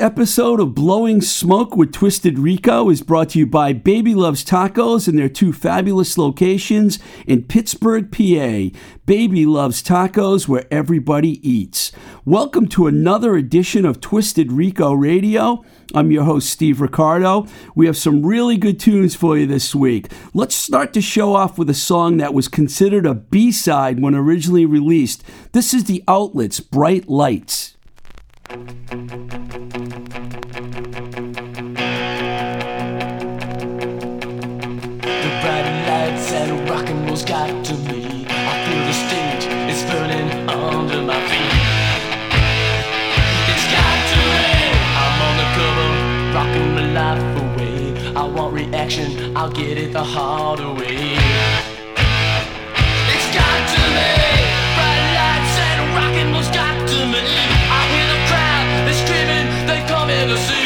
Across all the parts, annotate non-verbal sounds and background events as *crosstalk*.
Episode of Blowing Smoke with Twisted Rico is brought to you by Baby Loves Tacos and their two fabulous locations in Pittsburgh, PA. Baby Loves Tacos, where everybody eats. Welcome to another edition of Twisted Rico Radio. I'm your host, Steve Ricardo. We have some really good tunes for you this week. Let's start the show off with a song that was considered a B side when originally released. This is The Outlets' Bright Lights. I'll get it the hard way. They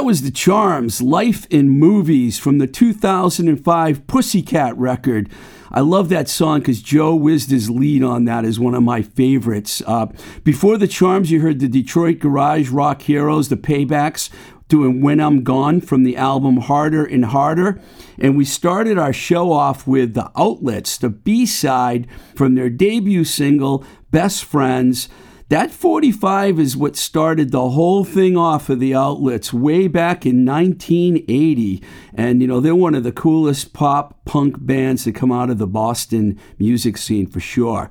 That was The Charms, Life in Movies from the 2005 Pussycat record. I love that song because Joe Wisda's lead on that is one of my favorites. Uh, before The Charms, you heard the Detroit Garage Rock Heroes, the Paybacks, doing When I'm Gone from the album Harder and Harder. And we started our show off with The Outlets, the B side from their debut single, Best Friends. That 45 is what started the whole thing off of the outlets way back in 1980. And, you know, they're one of the coolest pop punk bands to come out of the Boston music scene for sure.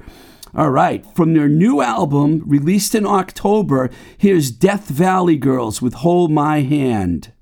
All right, from their new album released in October, here's Death Valley Girls with Hold My Hand.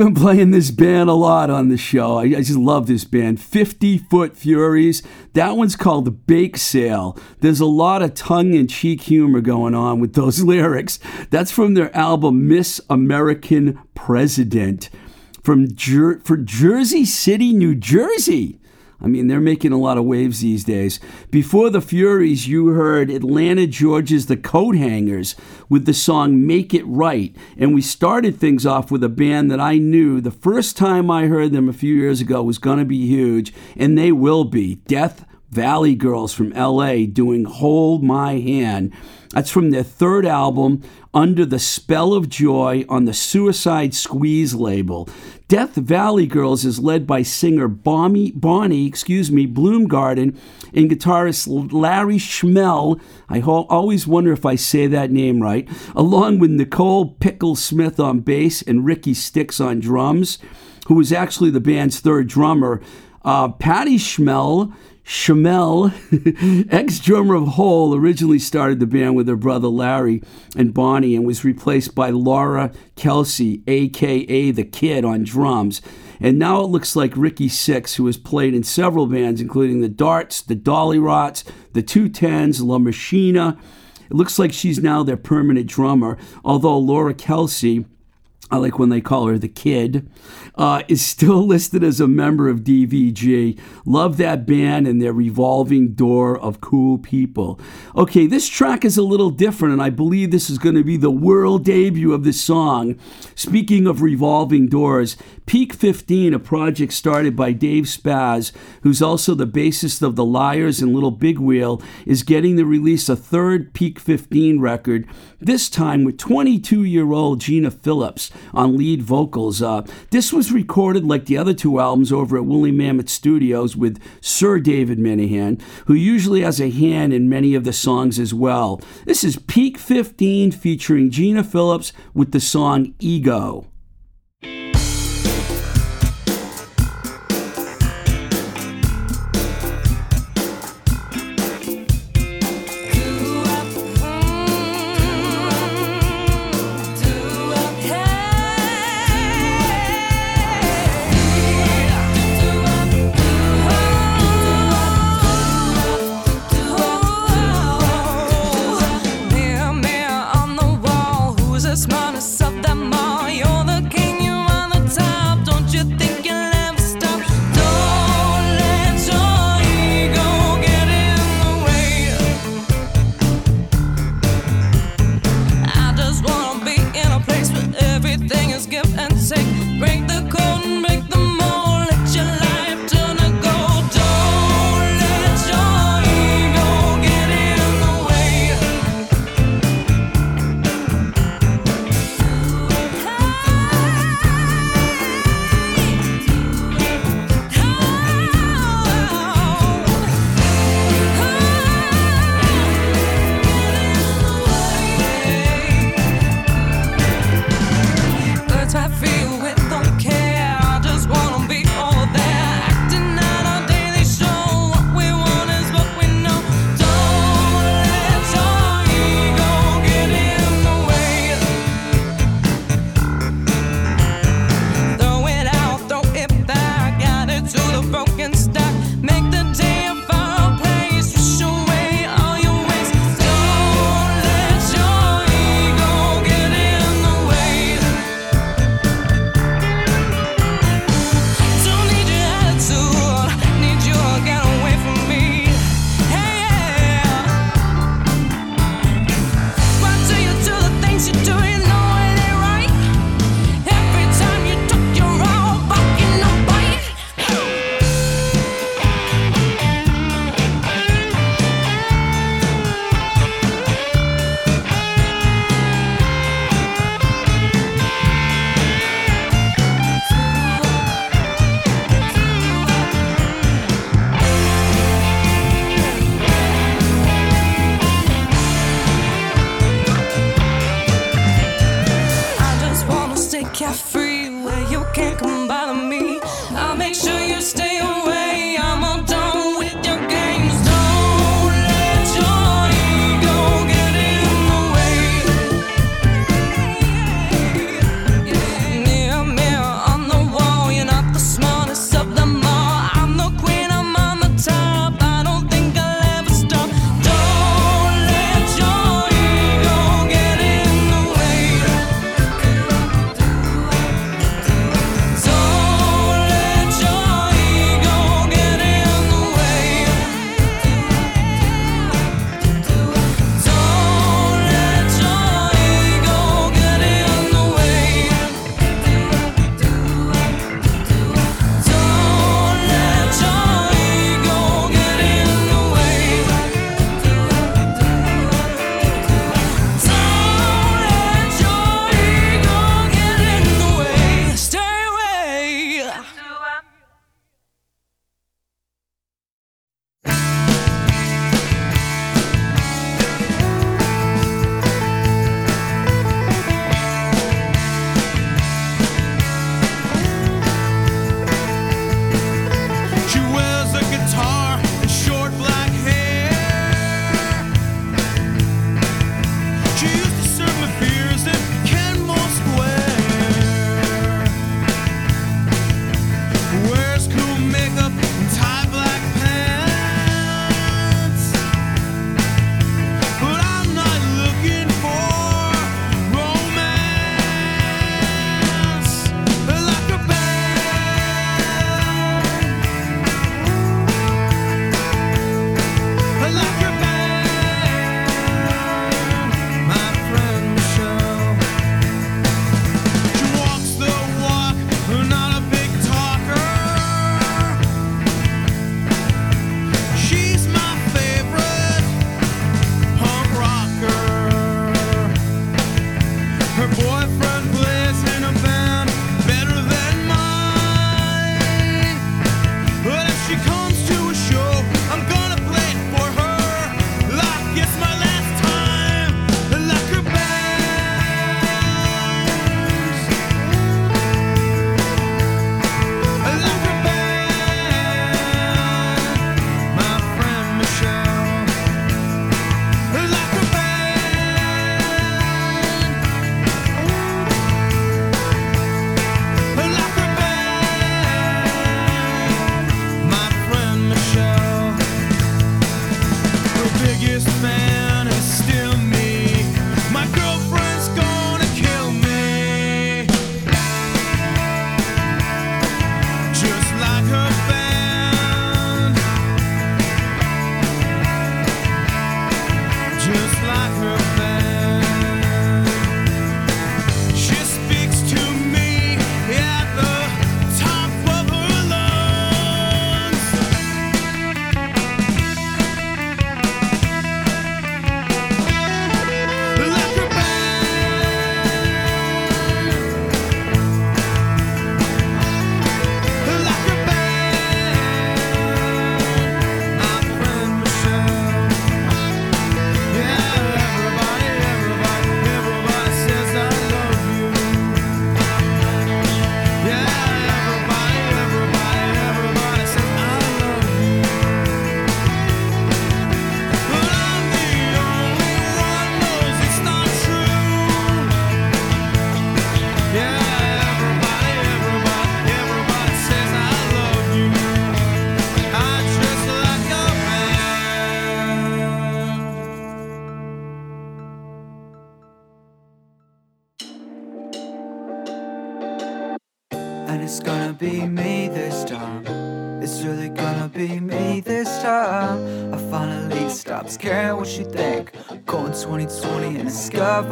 Been playing this band a lot on the show. I, I, just love this band. 50 Foot Furies. That one's called The Bake Sale. There's a lot of tongue in cheek humor going on with those *laughs* lyrics. That's from their album Miss American President from Jer- for Jersey City, New Jersey. I mean, they're making a lot of waves these days. Before the Furies, you heard Atlanta, Georgia's The Coathangers with the song Make It Right. And we started things off with a band that I knew the first time I heard them a few years ago was going to be huge, and they will be. Death Valley Girls from LA doing Hold My Hand. That's from their third album, Under the Spell of Joy, on the Suicide Squeeze label. Death Valley Girls is led by singer Bonnie, Bonnie excuse me, Bloomgarden and guitarist Larry Schemel. I always wonder if I say that name right, along with Nicole Pickle Smith on bass and Rikki Styxx on drums, who was actually the band's third drummer. Uh, Patty Schemel Shamel, *laughs* ex drummer of Hole, originally started the band with her brother Larry and Bonnie and was replaced by Laura Kelsey, aka The Kid, on drums. And now it looks like Rikki Styxx, who has played in several bands, including the Darts, the Dollyrots, the Two Tens, La Machina. It looks like she's now their permanent drummer, although Laura Kelsey I like when they call her the kid, uh, is still *laughs* listed as a member of DVG. Love that band and their revolving door of cool people. Okay, this track is a little different, and I believe this is going to be the world debut of this song. Speaking of revolving doors, Peak 15, a project started by Dave Spaz, who's also the bassist of The Liars and Little Big Wheel, is getting to release a third Peak 15 record, this time with 22 year old Gina Phillips on lead vocals. Uh, this was recorded like the other two albums over at Woolly Mammoth Studios with Sir David Minehan, who usually has a hand in many of the songs as well. This is Peak 15 featuring Gina Phillips with the song Ego.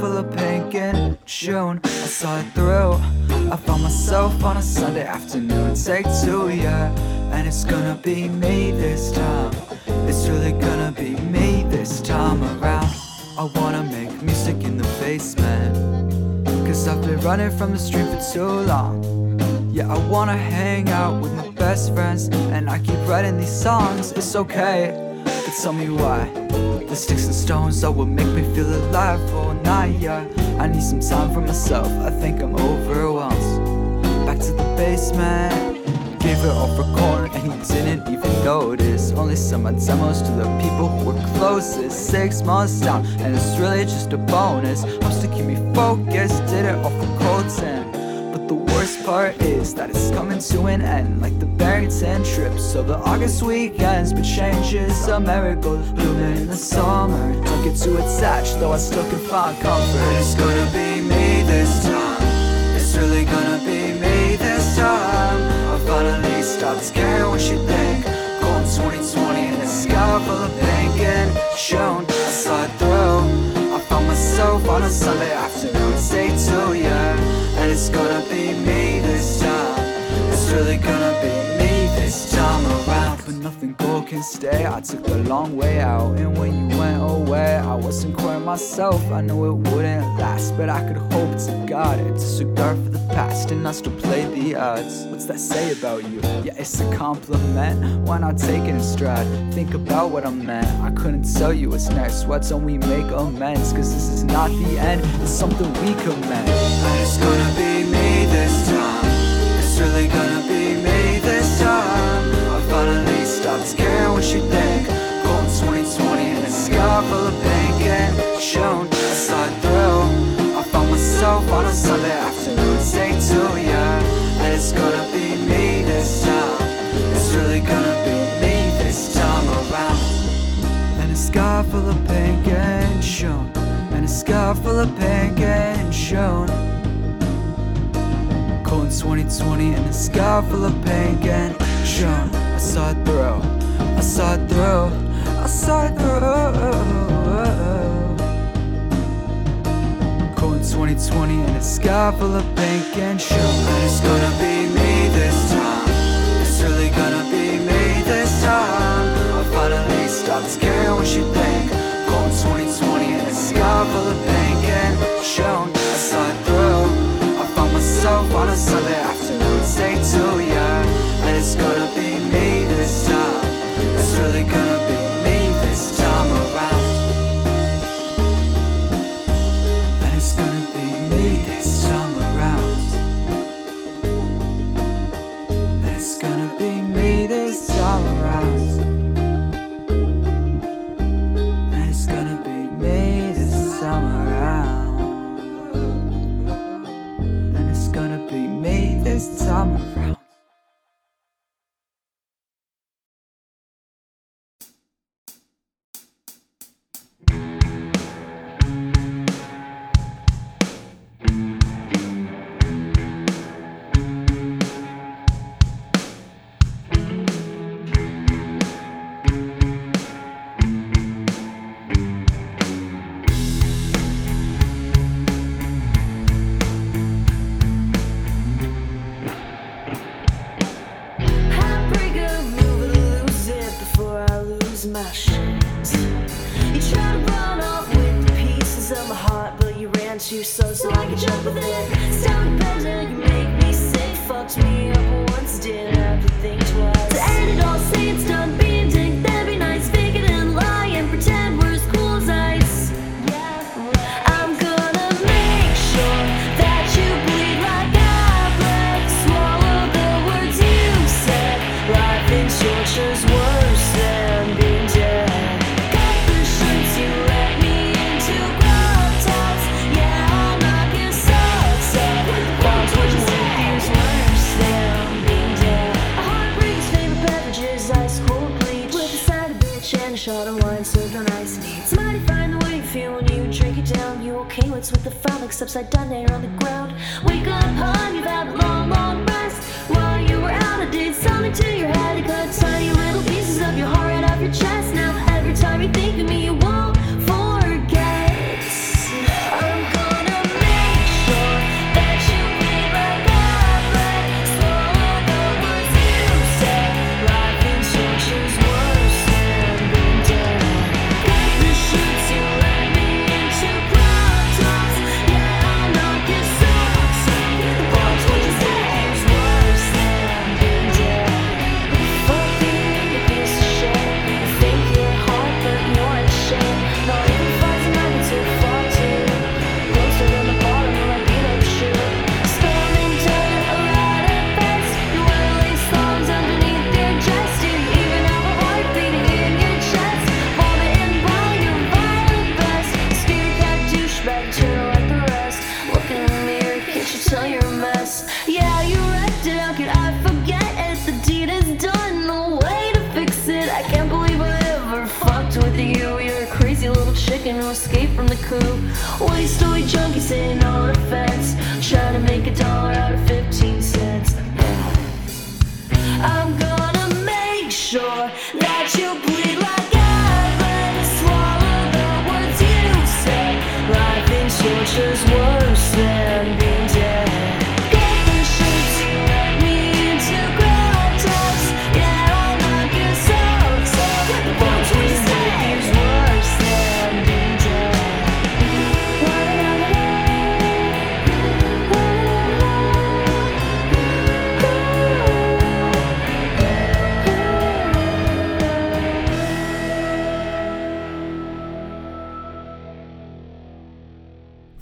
Full of pink in June. I saw it through. I found myself on a Sunday afternoon. Take two, yeah. And it's gonna be me this time. It's really gonna be me this time around. I wanna make music in the basement. Cause I've been running from the street for too long. Yeah, I wanna hang out with my best friends. And I keep writing these songs. It's okay. But tell me why. The sticks and stones that will make me feel alive for all night, yeah. I need some time for myself, I think I'm overwhelmed. Back to the basement, gave it all for corn, and he didn't even notice. Only sent my demos to the people who were closest. Six months down, and it's really just a bonus. I'm still keep me focused, did it all for Colton worst part is that it's coming to an end Like the Barrington trip So the August weekends But changes a miracle Blooming in the summer. Don't get too attached Though I still can find comfort. It's gonna be me this time. It's really gonna be me this time. I finally stopped caring what you think. Going 2020 in a sky full of pink and shown. I it through I found myself on a Sunday afternoon Stay and it's gonna be me this time. It's really gonna be this time around. But nothing good can stay. I took the long way out And when you went away I wasn't quite myself. I knew it wouldn't last But I could hope to God It's a disregard for the past And I still play the odds. What's that say about you? Yeah, it's a compliment. Why not take it in stride? Think about what I meant. I couldn't tell you what's next. Why don't we make amends? Cause this is not the end. It's something we commend And it's gonna be me this time what you think Going 2020 in a sky full of pink. And shown I saw it through I found myself on a Sunday afternoon. Say to And it's gonna be me this time. It's really gonna be me this time around. And a sky full of pink and shown. And a sky full of pink and shown. Cold 2020 and a sky full of pink and shown. I saw it through, I saw it through, I saw it through. Cold 2020 in a sky full of pink and show. And it's gonna be me this time. It's really gonna be me this time. I finally stopped caring what you think. Cold 2020 in a sky full of pink and shown. I saw it through. I found myself on a Sunday afternoon. Stay to ya,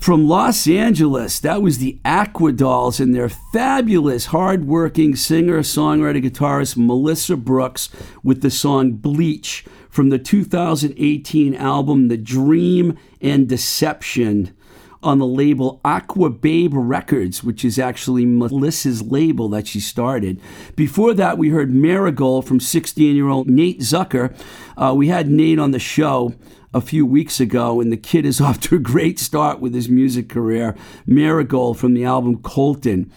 From Los Angeles, that was the Aquadolls and their fabulous, hardworking singer, songwriter, guitarist Melissa Brooks with the song Bleach from the 2018 album The Dream and Deception on the label Aqua Babe Records, which is actually Melissa's label that she started. Before that, we heard Marigold from 16 year old Nate Zucker. Uh, we had Nate on the show a few weeks ago, and the kid is *laughs* off to a great start with his music career. Marigold from the album Colton.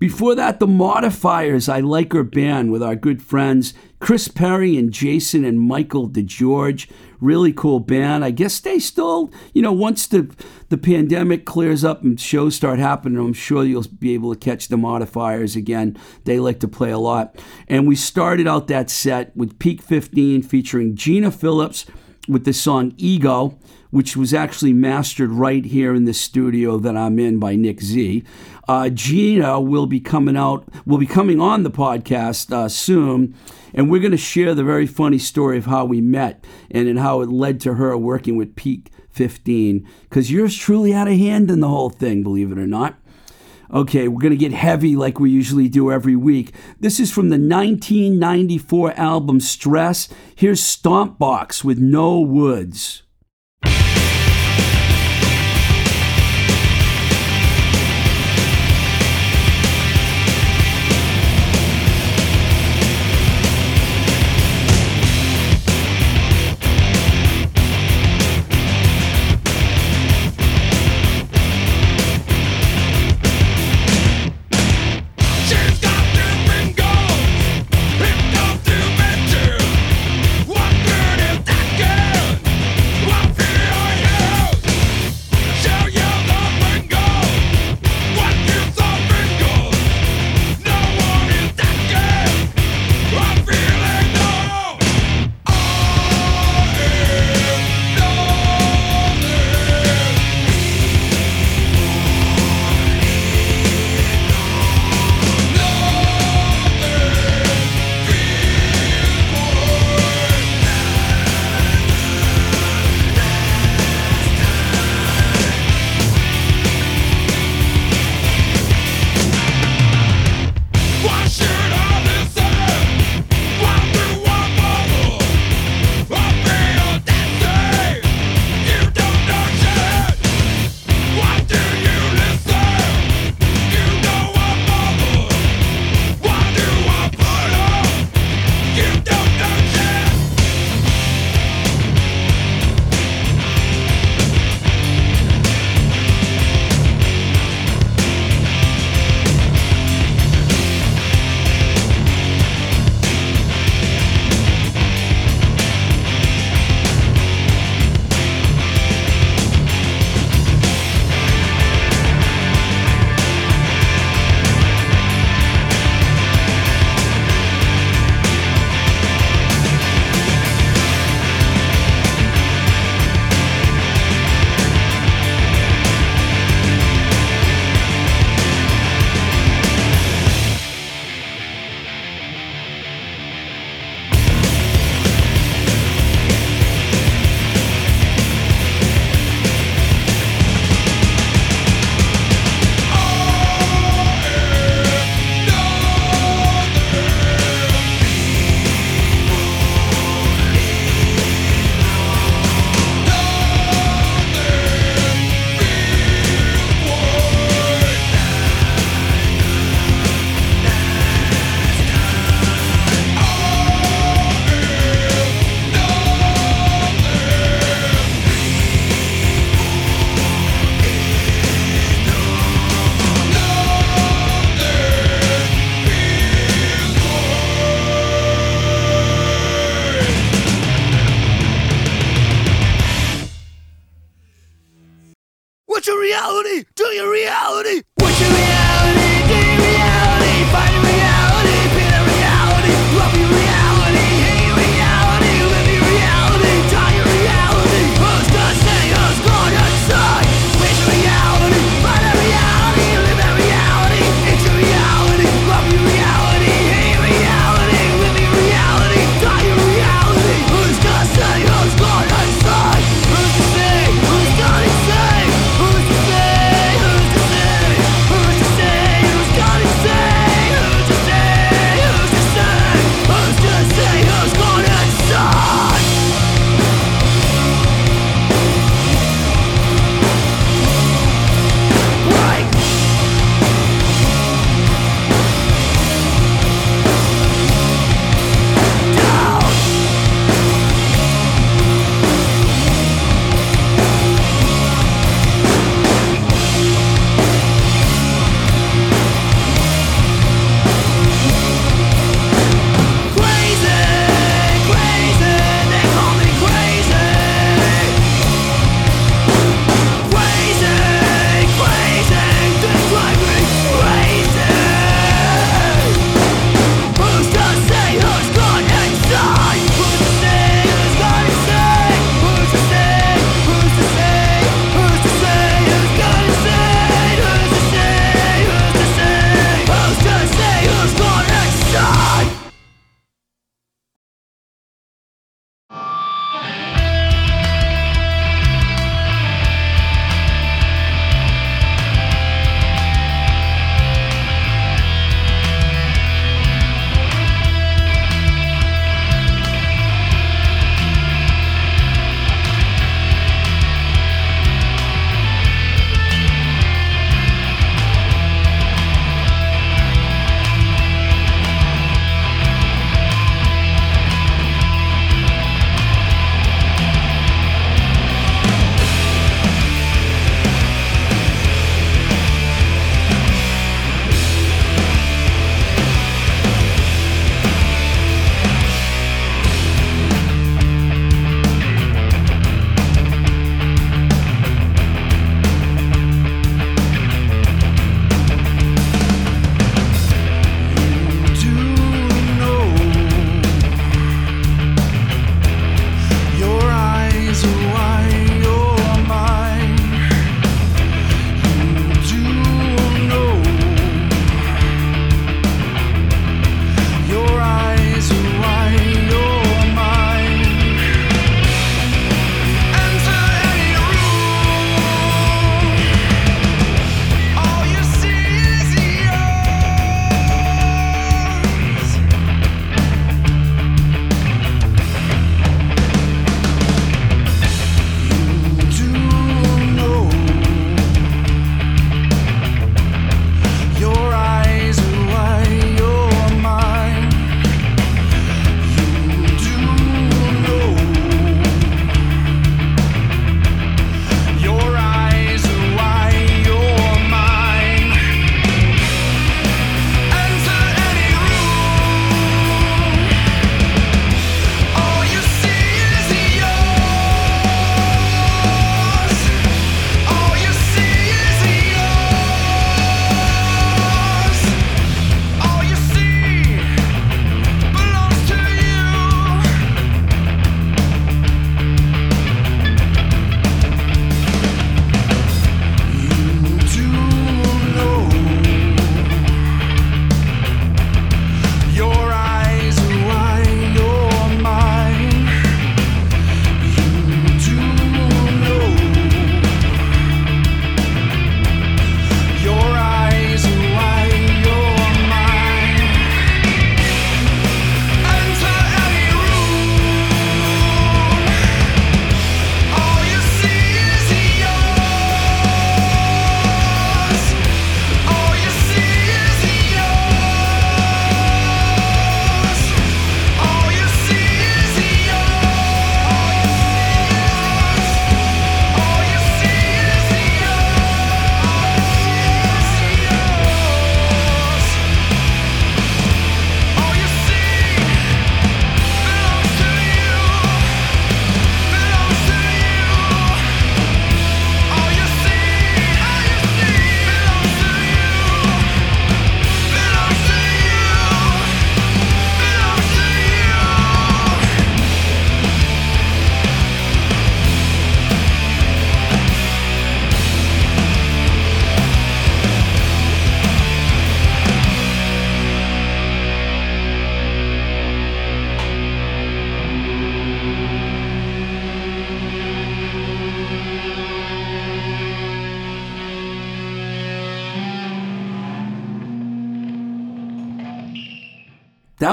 Before that, the Modifiers, I Like Her Band with our good friends Chris Perry and Jason and Michael DeGeorge. Really cool band. I guess they still, you know, once the, the pandemic clears up and shows start happening, I'm sure you'll be able to catch the Modifiers again. They like to play a lot. And we started out that set with Peak 15 featuring Gina Phillips with the song Ego, which was actually mastered right here in the studio that I'm in by Nick Z. Uh, Gina will be coming out, will be coming on the podcast uh, soon, and we're going to share the very funny story of how we met and, and how it led to her working with Peak 15. Because yours truly had a hand in the whole thing, believe it or not. Okay, we're going to get heavy like we usually do every week. This is from the 1994 album Stress. Here's Stompbox with No Woods.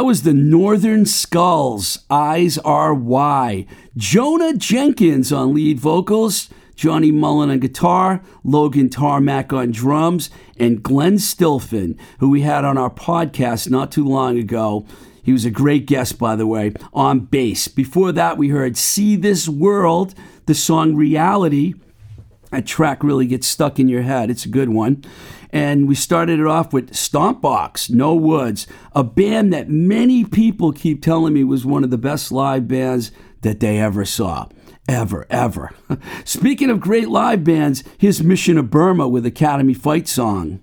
That was the Northern Skulls, Eyes Are Why. Jonah Jenkins on lead vocals, Johnny Mullen on guitar, Logan Tarmac on drums, and Glenn Stilfen, who we had on our podcast not too long ago. He was a great guest, by the way, on bass. Before that, we heard See This World, the song Reality. That track really gets stuck in your head. It's a good one. And we started it off with Stompbox, No Woods, a band that many people keep telling me was one of the best live bands that they ever saw. Ever, ever. *laughs* Speaking of great live bands, here's Mission of Burma with Academy Fight Song.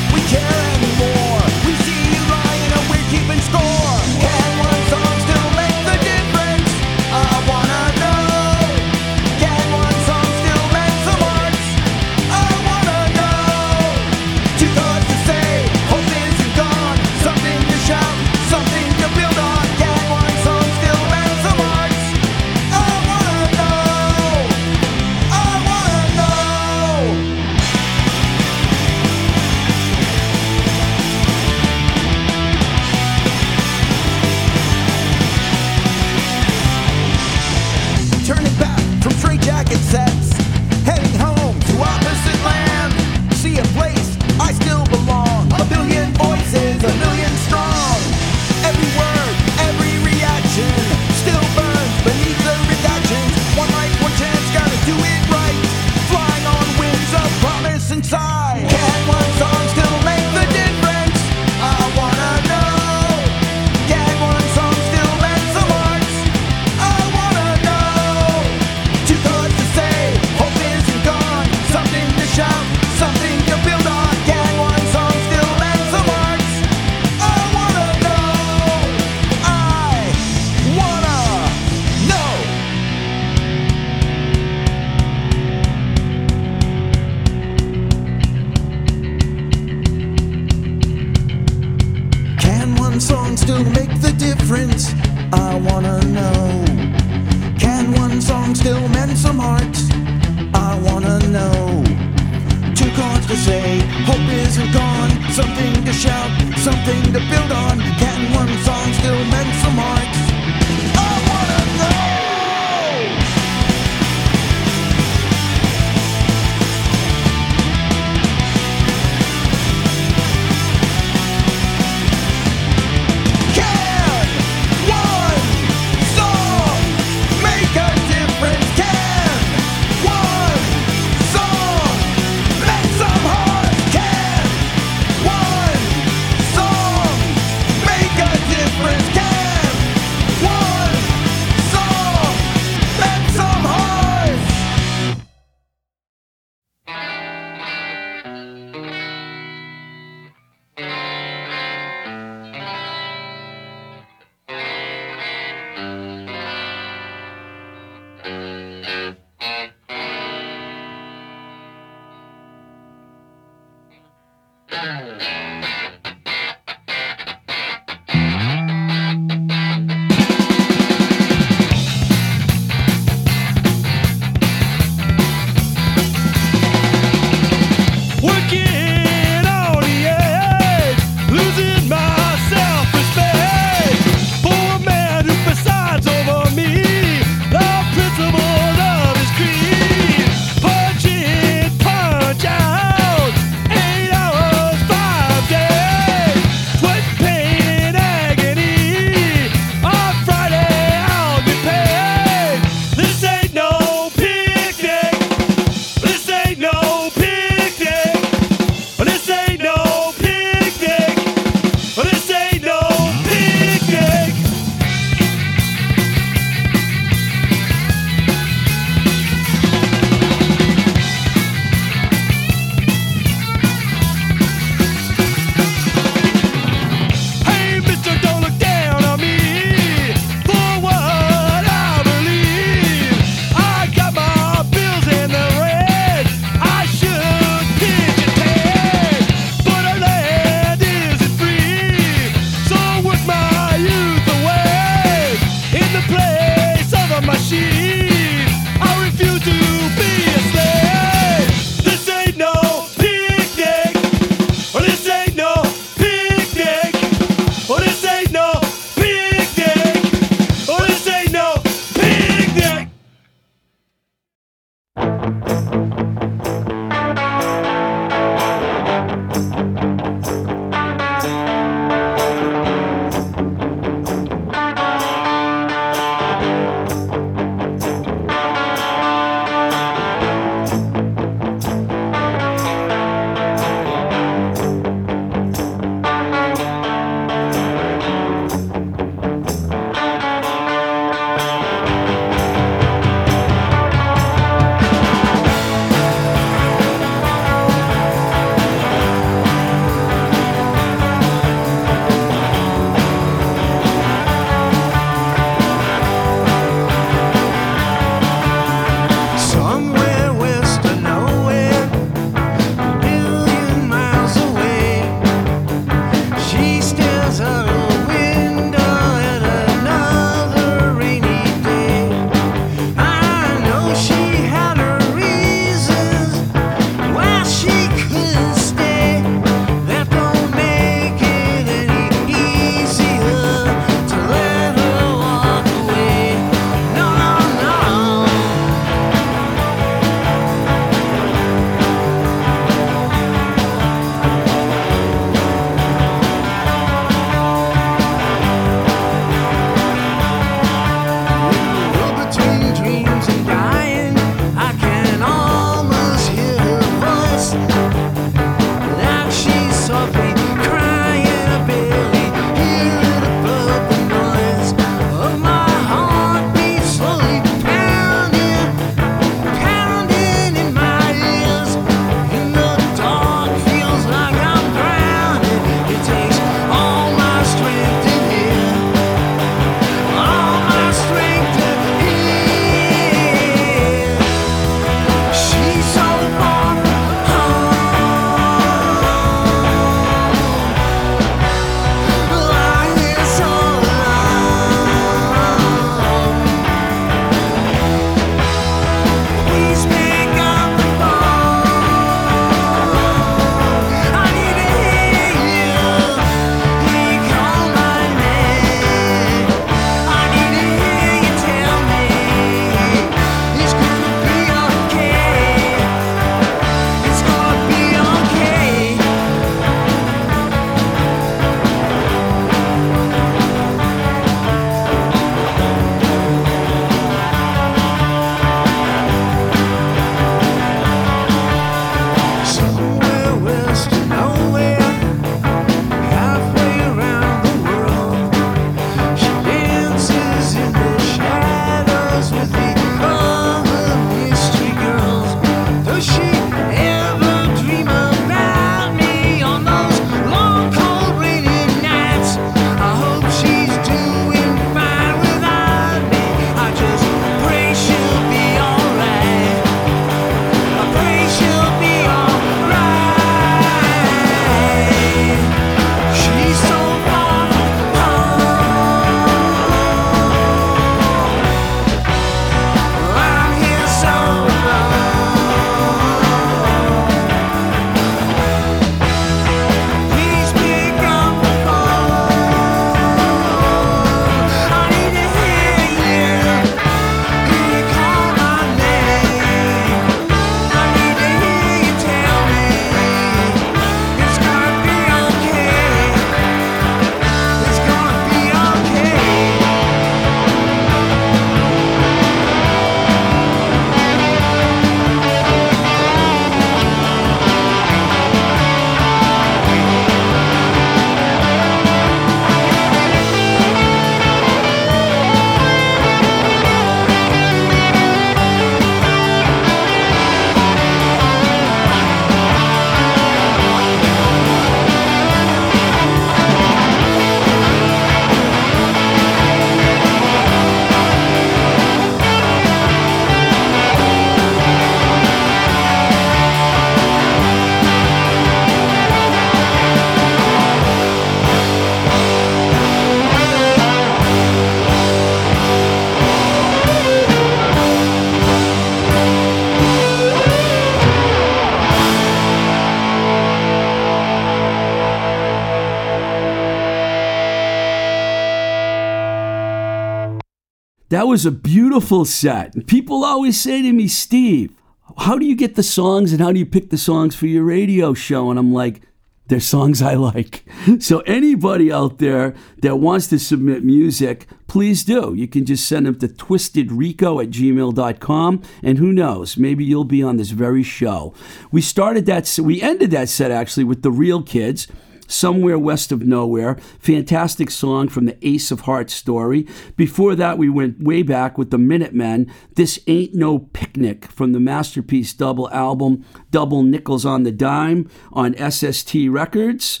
That was a beautiful set. People always say to me, Steve, how do you get the songs and how do you pick the songs for your radio show? And I'm like, they're songs I like. *laughs* So anybody out there that wants to submit music, please do. You can just send them to twistedrico at gmail.com. And who knows, maybe you'll be on this very show. We started that, we ended that set actually with the real kids. Somewhere West of Nowhere. Fantastic song from the Ace of Hearts story. Before that, we went way back with the Minutemen. This Ain't No Picnic from the Masterpiece double album, Double Nickels on the Dime on SST Records.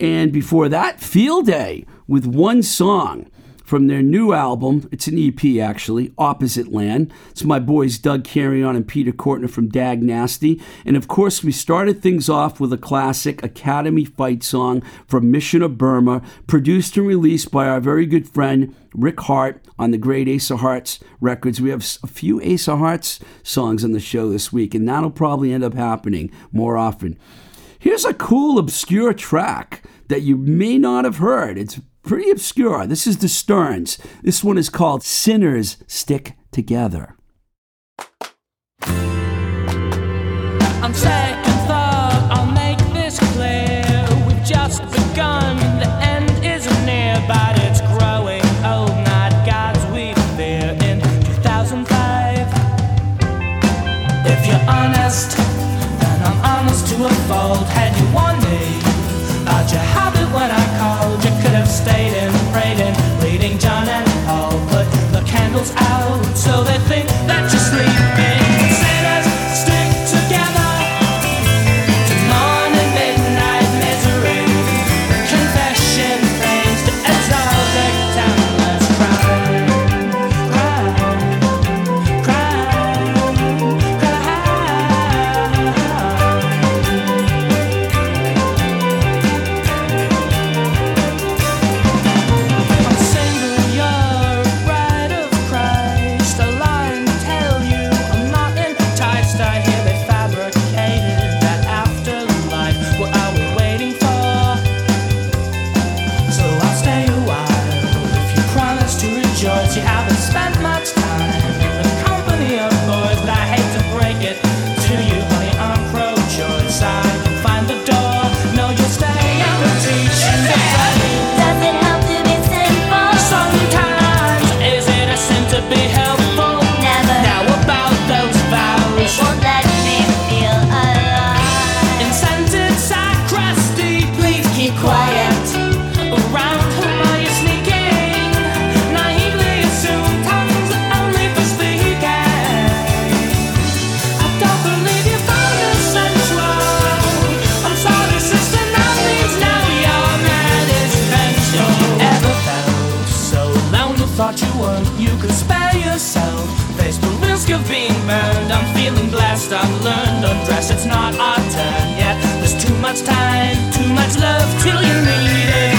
And before that, Field Day with one song from their new album. It's an EP actually, Opposite Land. It's my boys Doug Carrion and Peter Cortner from Dag Nasty. And of course, we started things off with a classic Academy fight song from Mission of Burma, produced and released by our very good friend Rick Harte on the great Ace of Hearts records. We have a few Ace of Hearts songs on the show this week, and that'll probably end up happening more often. Here's a cool, obscure track that you may not have heard. It's pretty obscure. This is the Stearns. This one is called Sinners Stick Together. Second so that blessed. I've learned undress. It's not our turn yet. There's too much time, too much love till you need it.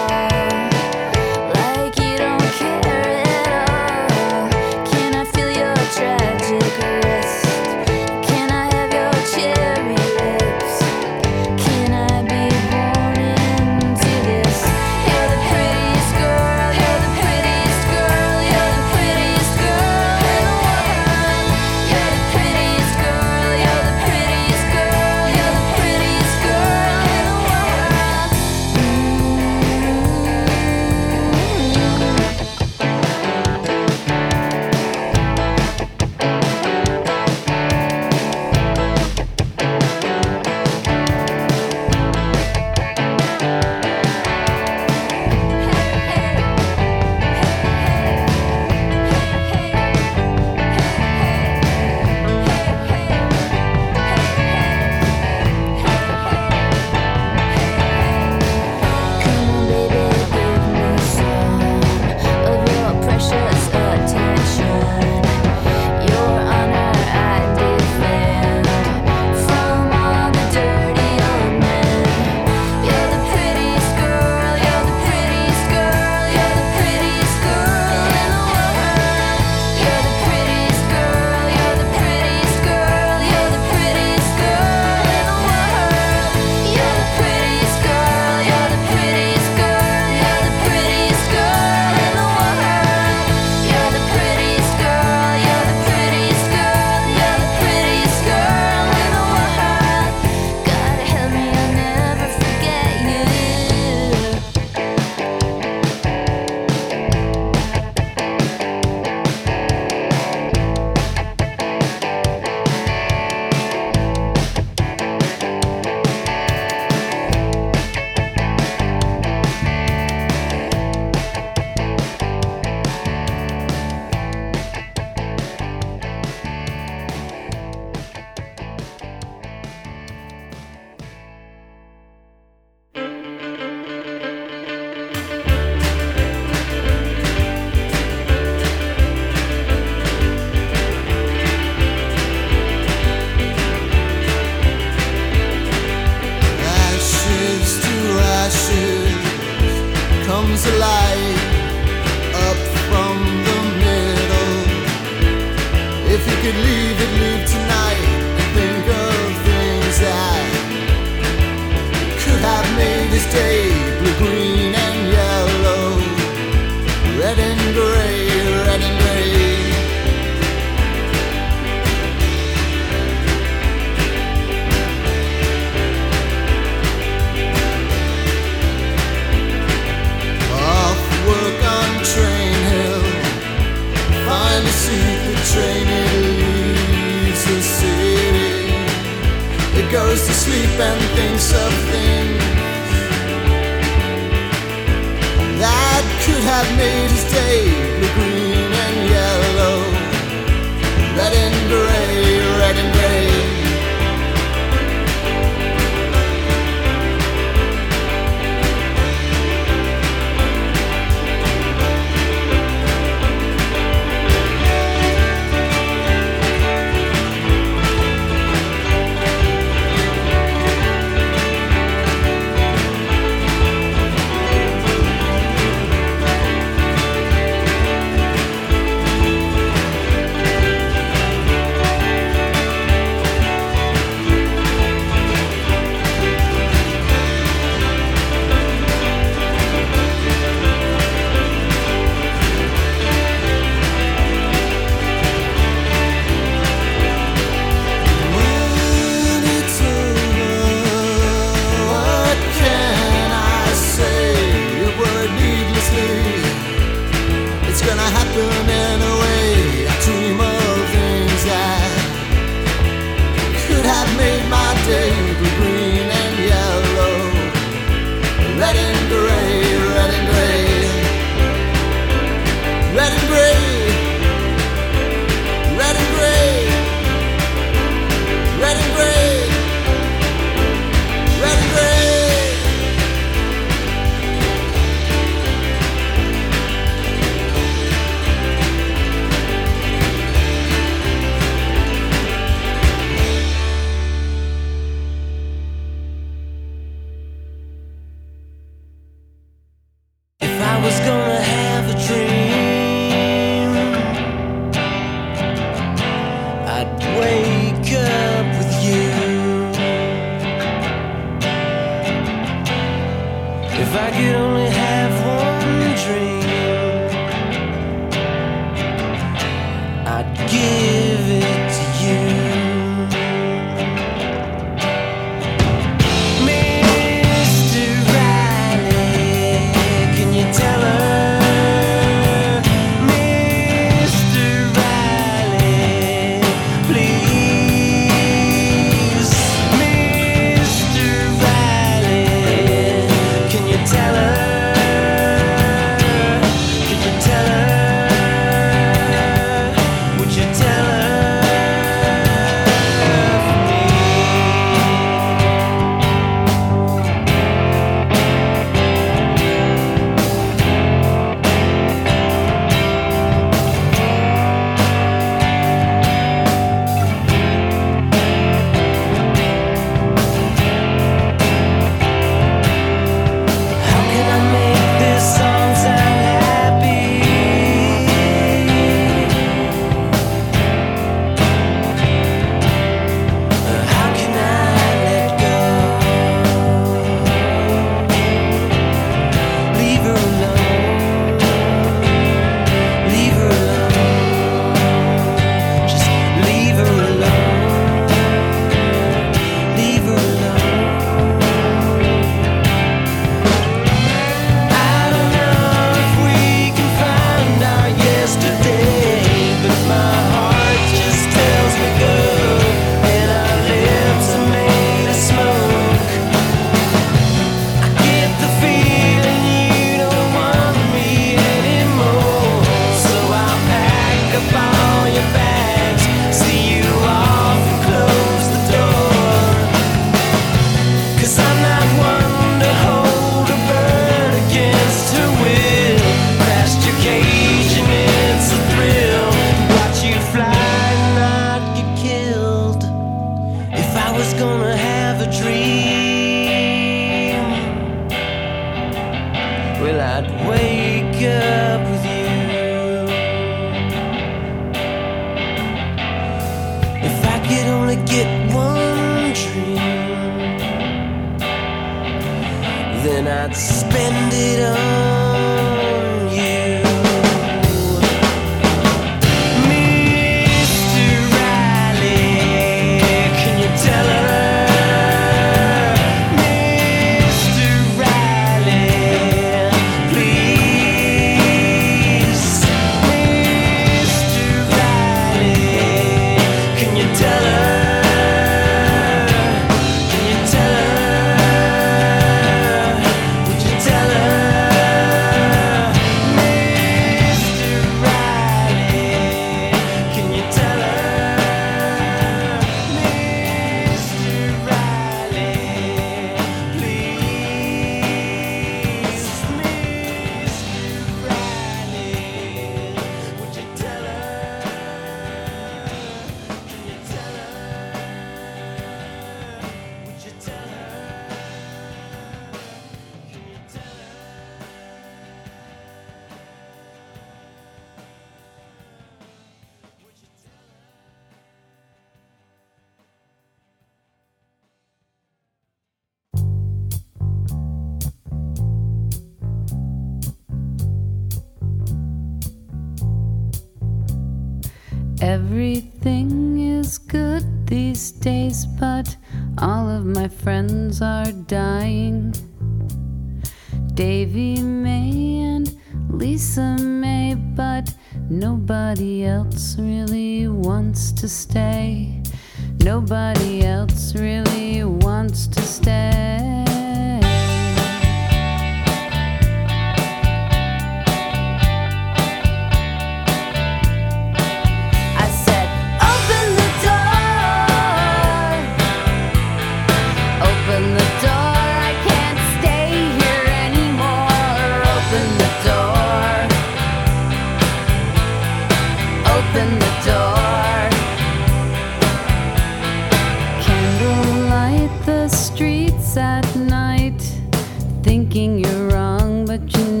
But you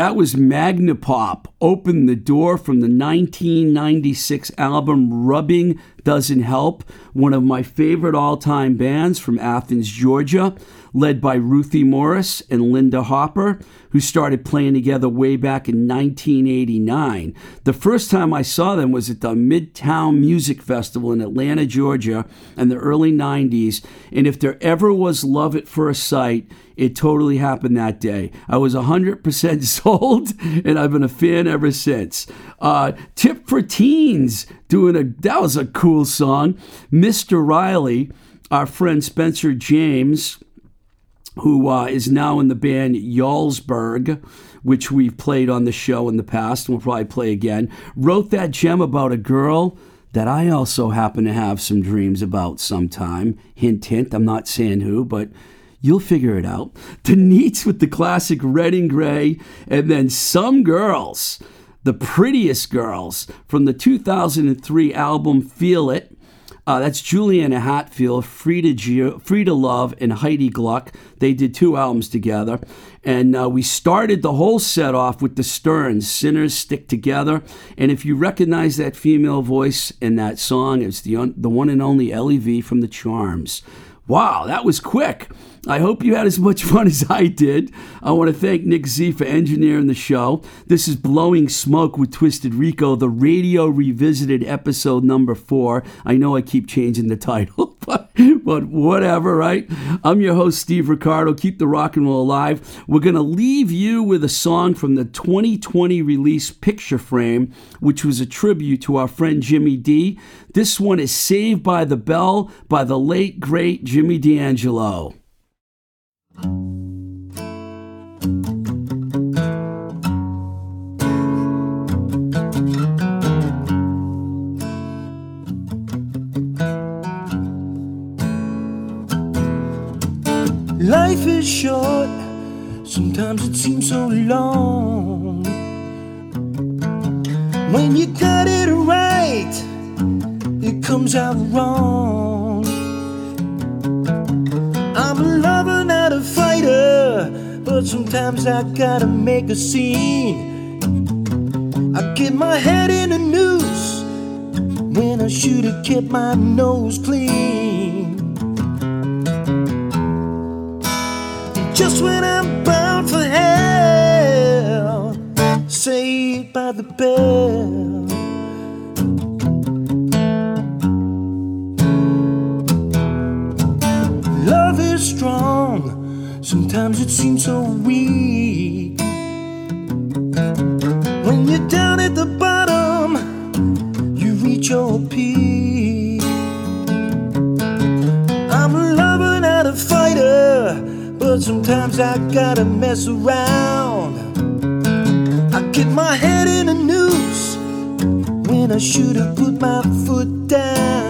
That was Magnapop. Opened the door from the 1996 album Rubbing Doesn't Help, one of my favorite all time bands from Athens, Georgia, led by Ruthie Morris and Linda Hopper, who started playing together way back in 1989. The first time I saw them was at the Midtown Music Festival in Atlanta, Georgia, in the early 90s. And if there ever was love at first sight, it totally happened that day. I was 100% *laughs* sold, and I've been a fan ever since. Uh, Tip for Teens, doing a, that was a cool song. Mr. Riley, our friend Spencer James, who uh, is now in the band Yarlsberg, which we've played on the show in the past and we'll probably play again, wrote that gem about a girl that I also happen to have some dreams about sometime. Hint, hint, I'm not saying who, but you'll figure it out. *laughs* The Neats with the classic red and gray, and then some girls, the prettiest girls from the 2003 album Feel It. Uh, that's Juliana Hatfield, Freda, Gio, Freda Love, and Heidi Gluck. They did two albums together. And uh, we started the whole set off with the Stearns, Sinners Stick Together. And if you recognize that female voice in that song, it's the, un- the one and only Ellie V from The Charms. Wow, that was quick. I hope you had as much *laughs* fun as I did. I want to thank Nick Z for engineering the show. This is Blowing Smoke with Twisted Rico, the radio revisited episode number four. I know I keep changing the *laughs* title, but, but whatever, right? I'm your host, Steve Ricardo. Keep the rock and roll alive. We're going to leave you with a song from the 2020 release Picture Frame, which was a tribute to our friend Jimmy D. This one is Saved by the Bell by the late, great Jimmy D'Angelo. Life is short, sometimes it seems so long. When you got it right, it comes out wrong. I'm a lover, not a fighter, but sometimes I gotta make a scene. I get my head in a noose when I should have kept my nose clean. Just when I'm bound for hell, saved by the bell. Seems so weak. When you're down at the bottom, you reach your peak. I'm a lover, not a fighter, but sometimes I gotta mess around. I get my head in a noose when I should have put my foot down.